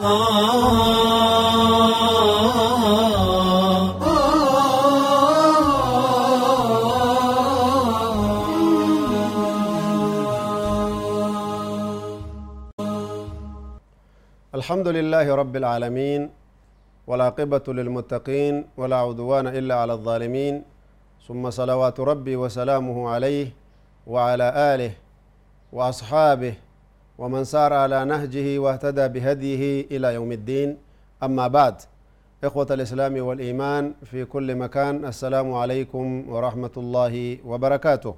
الحمد لله رب العالمين والعاقبة للمتقين ولا عدوان إلا على الظالمين. ثم صلوات ربي وسلامه عليه وعلى آله وأصحابه ومن سار على نهجه واهتدى بهديه إلى يوم الدين. أما بعد إخوة الإسلام والإيمان في كل مكان السلام عليكم ورحمة الله وبركاته.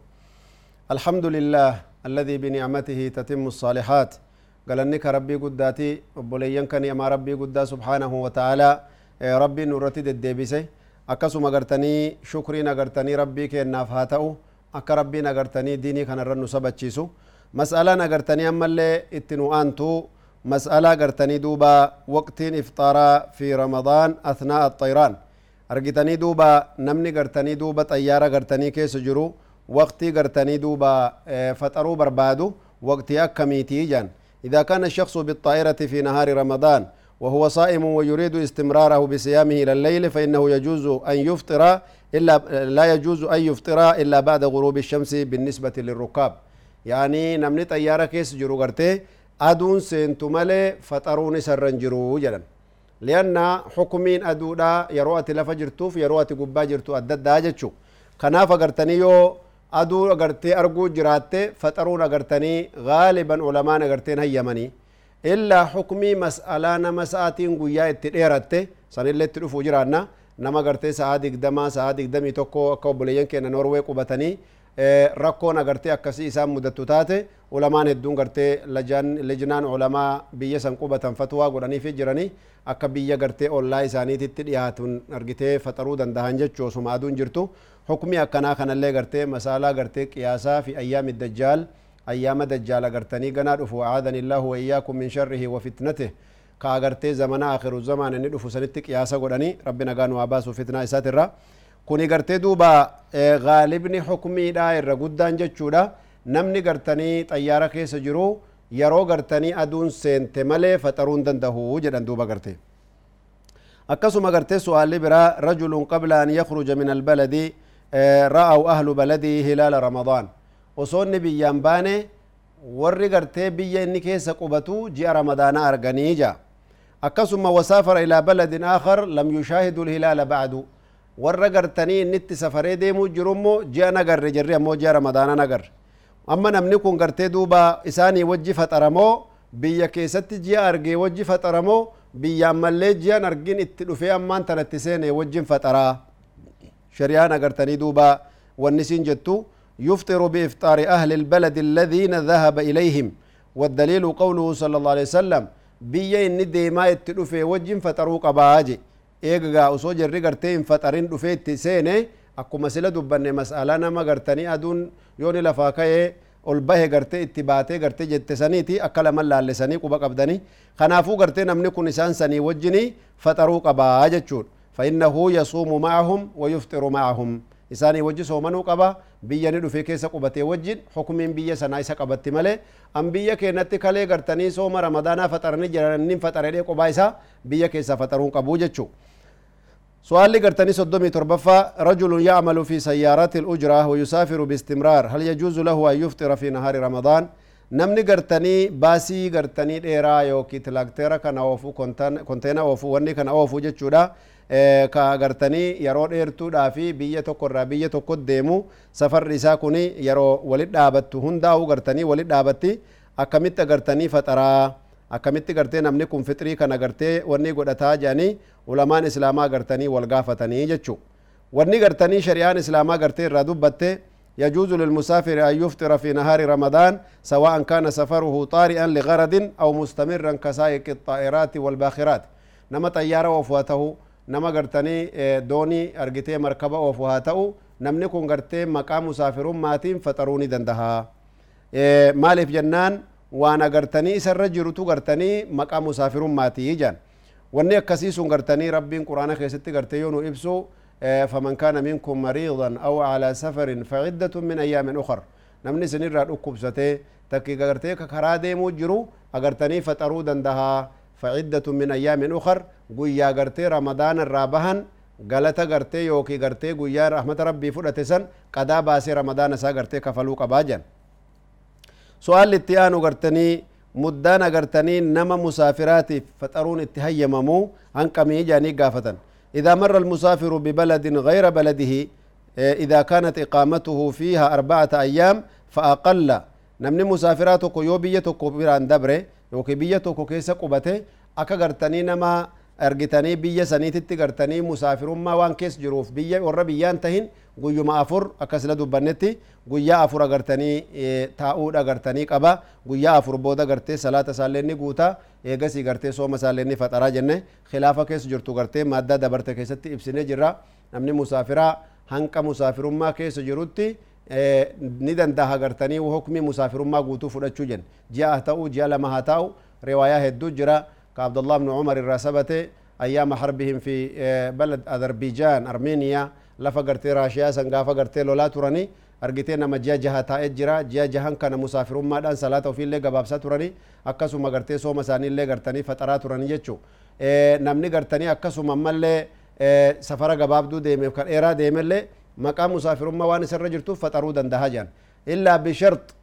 الحمد لله الذي بنعمته تتم الصالحات. قالني كربي قداتي بوليان كان يا ربي قدا سبحانه وتعالى. ربي نورتي دديبسي akkasuma gartanii shukriin agartanii rabbii kennaaf haa ta'u akka rabbiin agartanii diinii kanarra nu sabachiisu مسألان أغرتني أمل إتنو أنتو مسألة أغرتني دوبا وقت إفطار في رمضان أثناء الطيران أرغتني دوبا نمني أغرتني دوبا طيارة أغرتني كي سجرو وقتي أغرتني دوبا فترو بربادو وقتي أكميتي جان إذا كان الشخص بالطائرة في نهار رمضان وهو صائم ويريد استمراره بصيامه إلى الليل فإنه يجوز أن يفطر إلا لا يجوز أن يفطر إلا بعد غروب الشمس بالنسبة للركاب يعني نمني طيارة كيس جرو غرتي أدون سنتو مالي فطروني سرن جرو جلن لأن حكمين أدودا يروات لفجرتوف يروات قبا جرتو أدد داجتشو كناف غرتني يو jiraatte faxaruun agartanii gaaliban ulamaan agarteen hayyamanii illaa xukmii mas'alaa nama sa'aatiin guyyaa itti dheeratte sanillee itti dhufuu jiraanna nama agartee sa'aa digdamaa sa'aa digdamii tokko akka obboleeyyan keenya norwee qubatanii rakkoon agartee akkasii isaan mudattu taate ulamaan hedduun gartee lejnaan ulamaa biyya san qubatan fatwaa godhaniifi jiranii akka biyya gartee ollaa isaaniititti dhiyaatun argitee faxaruu dandahan jechuu osuma aduun jirtu حكمي أكنا كان اللي قرتي مسألة قرتي قياسا في أيام الدجال أيام الدجال قرتني قنا رفو أعاذني الله وإياكم من شره وفتنته كأغرتي زمن آخر الزمان أن رفو سنتي قياسا قراني ربنا قانوا عباس فتنة إسات الرا كوني قرتي دوبا غالبني حكمي دا إرى قدان جتشودا نمني قرتني طيارة كيس جرو yeroo gartanii aduun seente malee faxaruun dandahu jedhan duuba garte akkasuma gartee su'aalli biraa rajulun qabla an yakruja min albaladi ra'aw ahlu baladii hilaala ramadaan osoo inni biyyaan baane warri gartee biyya inni keessa qubatu ji'a ramadaana arganii ja akkasuma wasaafara ilaa baladin aakhar lam yushaahidu lhilaala bacdu warra gartanii innitti safaree deemuu jirummoo ji'a nagarre jirri ammoo ji'a ramadaana nagarre amma namni kun gartee duuba isaanii wajji faxaramoo biyya keessatti ji'a argee wajji faxaramoo biyyaan mallee ji'an argin itti dhufee ammaan tanatti seene wajjin faxaraa شريان أغرتني دوبا والنسين جتو يفطر بإفطار أهل البلد الذين ذهب إليهم والدليل قوله صلى الله عليه وسلم بيا إن ديما يتلوفي وجين فترو قباجي إيغا أسو جري غرتين فترين دفيت سيني akkuma sila dubbanne mas'alaa nama gartanii aduun yooni lafaa ka'ee ol bahe gartee itti baatee gartee jette saniiti akka laman laallesanii quba qabdanii kanaafuu gartee namni kun isaan sanii wajjinii faxaruu qabaa jechuudha فإنه يصوم معهم ويفطر معهم إساني وجي سومنو قبا بيا ندو في كيسا قبتي وجين حكم بيا سنايسا قبتي ملي أم بيا كينتي كالي غرتني سوم رمضان فطرني جرنين فطر دي قبايسا بيا كيسا فطرون قبو جچو سؤال غرتني صدومي تربفا رجل يعمل في سيارات الأجرة ويسافر باستمرار هل يجوز له أن يفطر في نهار رمضان namni gartanii baasii gartanii dheeraa yookiin tilaakteera kana oofuu konteena oofuu wanni kana oofuu jechuudha ka gartanii yeroo dheertuudhaa fi biyya tokko irraa biyya tokko deemu safarri isaa kun yeroo walit dhaabattu hundaa'u gartanii walit dhaabatti akkamitti agartanii faxaraa akkamitti gartee namni kun fixrii kana gartee wanni godhataa jedhanii ulamaan islaamaa gartanii wal gaafatanii jechuu wanni gartanii shari'aan islaamaa gartee irraa dubbatte يجوز للمسافر أن يفطر في نهار رمضان سواء كان سفره طارئا لغرض أو مستمرا كسائق الطائرات والباخرات نما طيارة وفواته نما قرتني دوني أرقتي مركبة وفواته نمني كون قرتي مقام مسافر ماتين فطروني دندها مالف جنان وأنا غرتني سر جرتو غرتني مقام مسافر ماتي جان وني كسي سون غرتني ربي القران خيستي غرتي ابسو فمن كان منكم مريضا أو على سفر فعده من أيام أخرى نمني سنير راد ساتي تكي غرتي كراده موجرو اغرتني فطرو دندها فعده من أيام أخرى غويا غرتي رمضان الرابهن غلطة غرتي يوكي غرتي غويا رحمه ربي فدتسن قدا باسي رمضان ساغرتي كفلو قباجن su'aalli itti aanu gartanii muddaan agartanii nama musaafiraatiif faxaruun itti hayyamamuu hanqamii jaanii gaafatan إذا مر المسافر ببلد غير بلده إذا كانت إقامته فيها أربعة أيام فأقل. نمني مسافراتك يو بيتك بران دبره يوكي بيتك قبته أكا غرتني نما argitanii biyya saniititti gartanii musaafirummaa waan keessa jiruuf biyya warra biyyaan tahin guyyuma afur akkasila dubbannetti guyyaa afur agartanii taa'uudha agartanii qaba guyyaa afur booda gartee salaata isaallee ni guuta eegasii gartee sooma isaallee ni faxaraa jenne khilaafa keessa jirtu gartee madda dabarte keessatti ibsine jirra namni musaafiraa hanqa musaafirummaa keessa jirutti ni dandaha gartanii hukmi musaafirummaa guutuu fudhachuu jenne ji'a haa ta'u ji'a lama haa ta'u riwaayaa hedduu jira كعبد الله بن عمر الراسبته أيام حربهم في بلد أذربيجان أرمينيا لفا قرتي راشيا سنقا فقرتي لولا تراني argitee nama ji'a jaha taa'ee jira ji'a jahan kana musaafirummaadhaan salaata ofiillee gabaabsaa turanii akkasuma gartee sooma isaaniillee gartanii faxaraa turanii jechuu namni gartanii akkasuma ammallee safara gabaabduu deemeef ka dheeraa deemellee maqaa musaafirummaa waan isarra jirtuuf faxaruu dandaha jedhan illaa bishart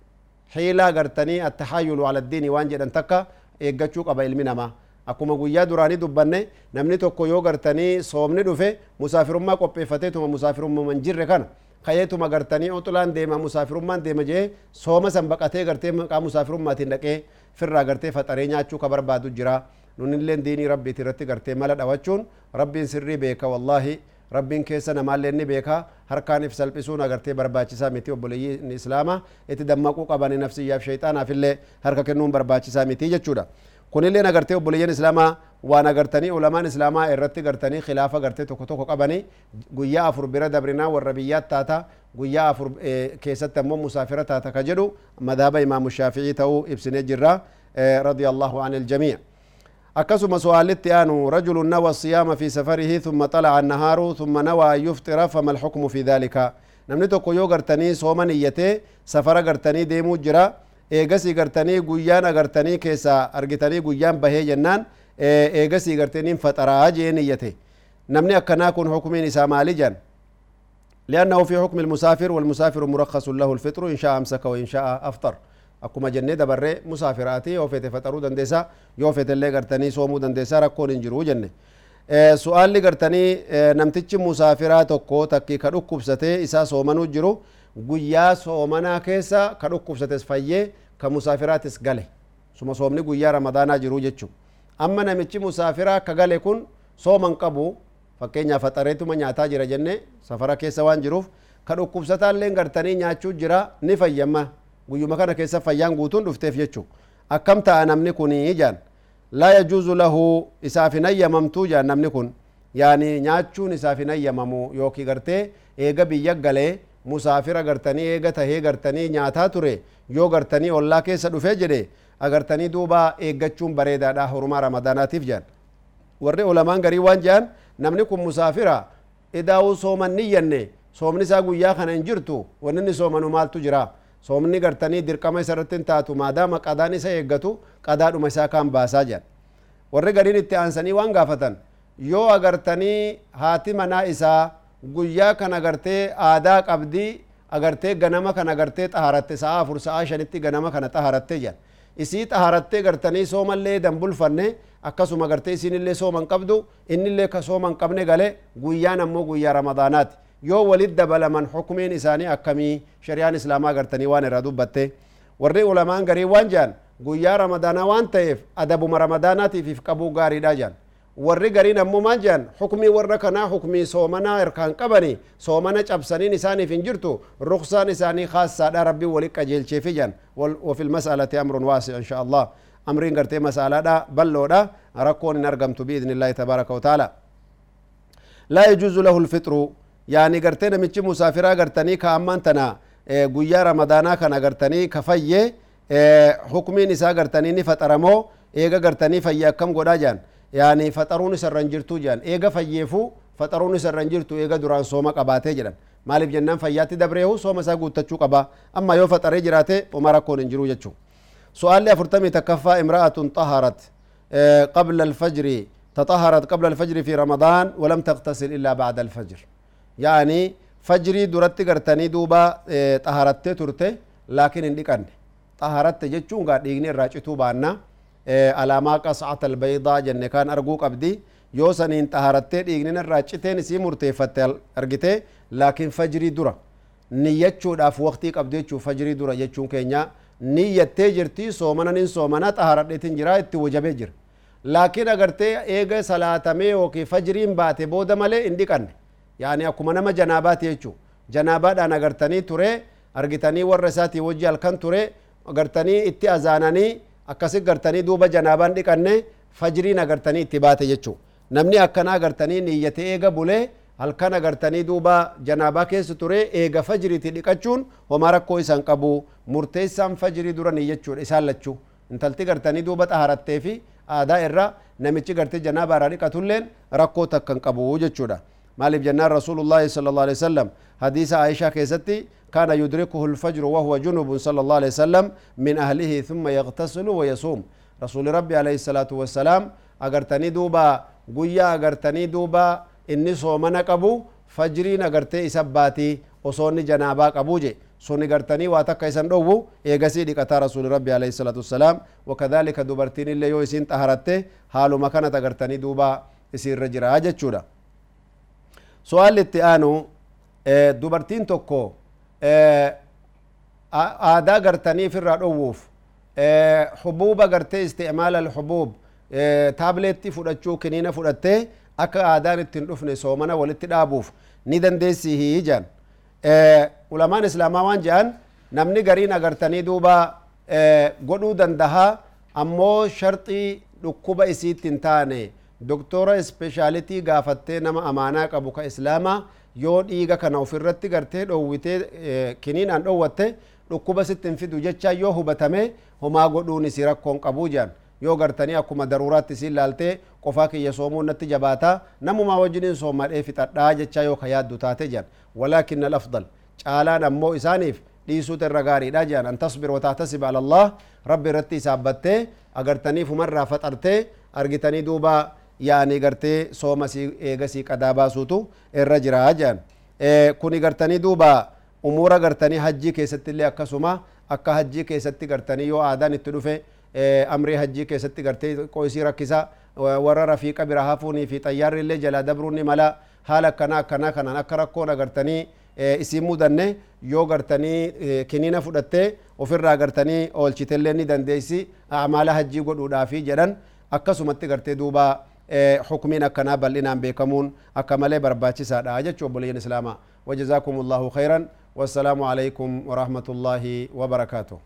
xiilaa gartanii attahaayulu ala diini waan jedhan takka eeggachuu qaba ilmi namaa akkuma guyyaa duraanii dubbanne namni tokko yoo gartanii soomni dhufe musaafirummaa qopheeffateetuma musaafirummaa hin jirre kana kayeetuma gartanii oxulaan deema musaafirummaan deema jee sooma san baqatee gartee maqaa musaafirummaatiin dhaqee firraa gartee faxaree nyaachuu ka barbaadu jira nunilleen diinii rabbiiti gartee mala dhawachuun rabbiin sirrii beeka wallaahi rabbiin keessa namaallee ni beeka harkaaniif salphisuun agartee barbaachisaa miti obboleeyyiin islaamaa itti dammaquu qabani nafsiyyaaf shayxaanaaf illee harka kennuun barbaachisaa miti jechuudha kunillee agartee obboleeyyiin islaamaa waan agartanii ulamaan islaamaa irratti gartanii khilaafa agartee tokko tokko qabanii guyyaa afur bira dabrinaa warra biyyaat taata guyyaa afur keessatti ammoo musaafira taata ka jedhu madaaba imaamu shaaficii ta'uu ibsinee jirra radiyallahu an iljamii أكسم سؤالت أنو رجل نوى الصيام في سفره ثم طلع النهار ثم نوى يفطر فما الحكم في ذلك؟ نمني توكو يو غرتني سومن يتي سفر غرتني ديمو جرا إيغسي غرتني قيانا غرتني كيسا أرغتني قيان بهي جنان إيغسي غرتني فترة جين يتي نمني أكناكون حكمي نسا مالجان لأنه في حكم المسافر والمسافر مرخص له الفطر إن شاء أمسك وإن شاء أفطر. Akkuma jennee dabarree musaafiraati yoo fete faxaruu dandeessa yoo fete illee gartanii soomuu dandeessa rakkoon hin jiru jenne su'aalli gartanii namtichi musaafiraa tokko takki ka dhukkubsatee isaa soomanuu jiru guyyaa soomanaa keessa ka dhukkubsates fayyee ka musaafiraatis gale suma soomni guyyaa ramadaanaa jiru jechuu amma namichi musaafiraa akka gale kun sooman qabu fakkeenyaaf faxareetuma nyaataa jira jenne safara keessa waan jiruuf ka dhukkubsataallee gartanii nyaachuu jira ni fayyama guyyuma kana keessa fayyaan guutuun dhufteef jechuu akkam ta'a namni kun jaan laa yajuuzu lahu isaaf hin ayyamamtuu jaan namni kun yaani nyaachuun isaaf hin ayyamamu yookii gartee eega biyya galee musaafira gartanii eega tahee gartanii nyaataa ture yoo gartanii ollaa keessa dhufee jedhe agartanii duuba eeggachuun bareedaadha hurumaa ramadaanaatiif jaan warri ulamaan garii waan jedhan namni kun musaafira idaa'uu sooman niyyanne soomni isaa guyyaa kana hin jirtu wanni inni soomanu maaltu jira soomni gartanii dirqama isa irratti hin taatu maadaama qadaan isa eeggatu qadaadhuma isaa kaan baasaa jedhan warri gariin itti aansanii waan gaafatan yoo agartanii haati manaa isaa guyyaa kan agartee aadaa qabdii agartee ganama kan agartee xaharatte sa'a afur sa'a shanitti ganama kana xaharatte jedhan isii xaharattee gartanii soomallee danbulfanne akkasuma gartee isinillee sooman qabdu innillee ka sooman qabne gale guyyaan ammoo guyyaa ramadaanaati yoo walit dabalaman xukumiin isaanii akkamii shari'aan islaamaa gartanii waan irraa dubbatte warri ulamaan garii waan jedhan guyyaa ramadaanaa waan ta'eef adabuma ramadaanaatiif qabuu gaariidha jedhan warri gariin ammoo maal jedhan xukumii warra kanaa xukumii soomanaa harkaan qabanii soomana cabsaniin isaaniif hin jirtu ruksaan isaanii khaasaadha rabbiin walit qajeelcheefi lmas'alati amrun waasi insha allah amriin gartee mas'alaadha balloodha rakkoon hin argamtu biidni illaahi tabaaraka wataala laa yajuuzu lahu lfixru يعني قرتنا من شيء مسافرة قرتني كأمان تنا آه، قيارة رمضانا كان قرتني كفاية إيه حكمي نساء قرتني نفت أرمو إيه قرتني فاية كم قدا جان. يعني فتروني سرنجرتو جان. إيه فايفو فتروني سرنجرتو إيه دوران سوما قباتي جان مالب جنان فاياتي دبريهو سوما ساقو تتشو قبا. أما يو فتري جراتي ومراكون انجرو جتشو. سؤال لي أفرتمي تكفى امرأة طهرت آه، قبل الفجر تطهرت قبل الفجر في رمضان ولم تغتسل إلا بعد الفجر. يعني فجري درت قرتني دوبا طهرت ترته لكن عندك طهرت جتشون قاعد يغني الراجتو بانا علامة قصعة البيضاء جنة كان أرجو قبدي saniin xaharattee dhiignin irraa citeen isii murteeffatte argite laakiin fajrii dura niyyachuudhaaf waqtii qabdu jechuu fajrii dura jechuun keenya niyyattee jirti soomanan soomana xaharadheetin jira itti wajabee jira laakiin agartee eega salaatamee yookiin fajriin baate booda malee hin dhiqanne yaani akkuma nama janaabaati jechuu janaabaadhaan agartanii ture argitanii warra isaatii wajji halkan ture agartanii itti azaananii akkasi gartanii duuba janaabaan dhiqanne fajriin agartanii itti baate jechuu namni akkanaa agartanii niyyate eega bulee halkan agartanii duuba janaabaa keessa ture eega fajriiti dhiqachuun homaa rakkoo isan qabu murteessaan fajrii dura niyyachuudha isaan lachuu intalti gartanii duuba xaharattee fi aadaa irra namichi gartee janaabaa irraa dhiqatulleen rakkoo takkan qabu jechuudha maaliif jennaan rasuulullaahi sala allahu alaihi wasallam hadiisa aishaa keessatti كان يدركه الفجر وهو جنب صلى الله عليه وسلم من أهله ثم يغتسل ويصوم. رسول ربي عليه الصلاة والسلام أغرتني دوبا قويا أغرتني دوبا إني صومنا قبو فجرين أغرتي إسباتي وصوني جنابا قبو جي. سوني غرتني واتك إسان دوبو. إيغسي ديكتا رسول ربي عليه الصلاة والسلام. وكذلك دوبرتين اللي يو إسين طهرته حالو مكانة غرتني دوبا إسين رجرا جتشودا سؤال التآنو dubartiin tokko aadaa gartanii firraa dhowwuuf hubuuba gartee isticmaal alhubuub taableetti fudhachuu kiniina fudhattee akka aadaan ittiin dhufne soomana walitti dhaabuuf ni dandeessii jaan ulamaan islaamaa waan jedhan namni gariin agartanii duuba godhuu dandahaa ammoo sharxii dhukkuba isiitti hin taane doktora ispeeshaalitii gaafattee nama amaanaa qabu ka islaamaa yoo dhiiga kana ofirratti gartee dhoowwitee kiniinaan dhoowwatte dhukkuba sitti hin fidu jecha yoo hubatame homaa godhuun isi rakkoon qabuu jedhan yoo gartanii akkuma daruuraatti isin laaltee qofaa kiyya soomuu natti jabaataa namumaa wajjiniin soomadhee fixadhaa jecha yoo ka yaaddu taate jedhan walaakin alafdal caalaan ammoo isaaniif dhiisuutu irra gaariidha jedhan an tasbir wataatasib ala allah rabbi irratti isaabbattee agartaniif umarraa faxartee argitanii duuba yaani gartee sooma si eegasii qadaa baasuutu irra jira jedhan kuni gartanii duuba umuura gartanii hajjii keessatti illee akkasuma akka hajjii keessatti gartanii yoo aadaan itti dhufe amrii hajjii keessatti gartee qoisii rakkisa warra rafiiqa bira hafuunii fi xayyaarri illee jalaa dabruun ni mala haala akkanaa akkanaa kanaan akka rakkoon agartanii isin mudanne yoo gartanii kiniina fudhattee ofirraa gartanii oolchitellee ni dandeessi amaala hajjii godhuudhaafi jedhan akkasumatti gartee duuba حكمين أكنا بل إنام بيكمون أكمل برباتي سادا أجتشو بلين إسلاما وجزاكم الله خيرا والسلام عليكم ورحمة الله وبركاته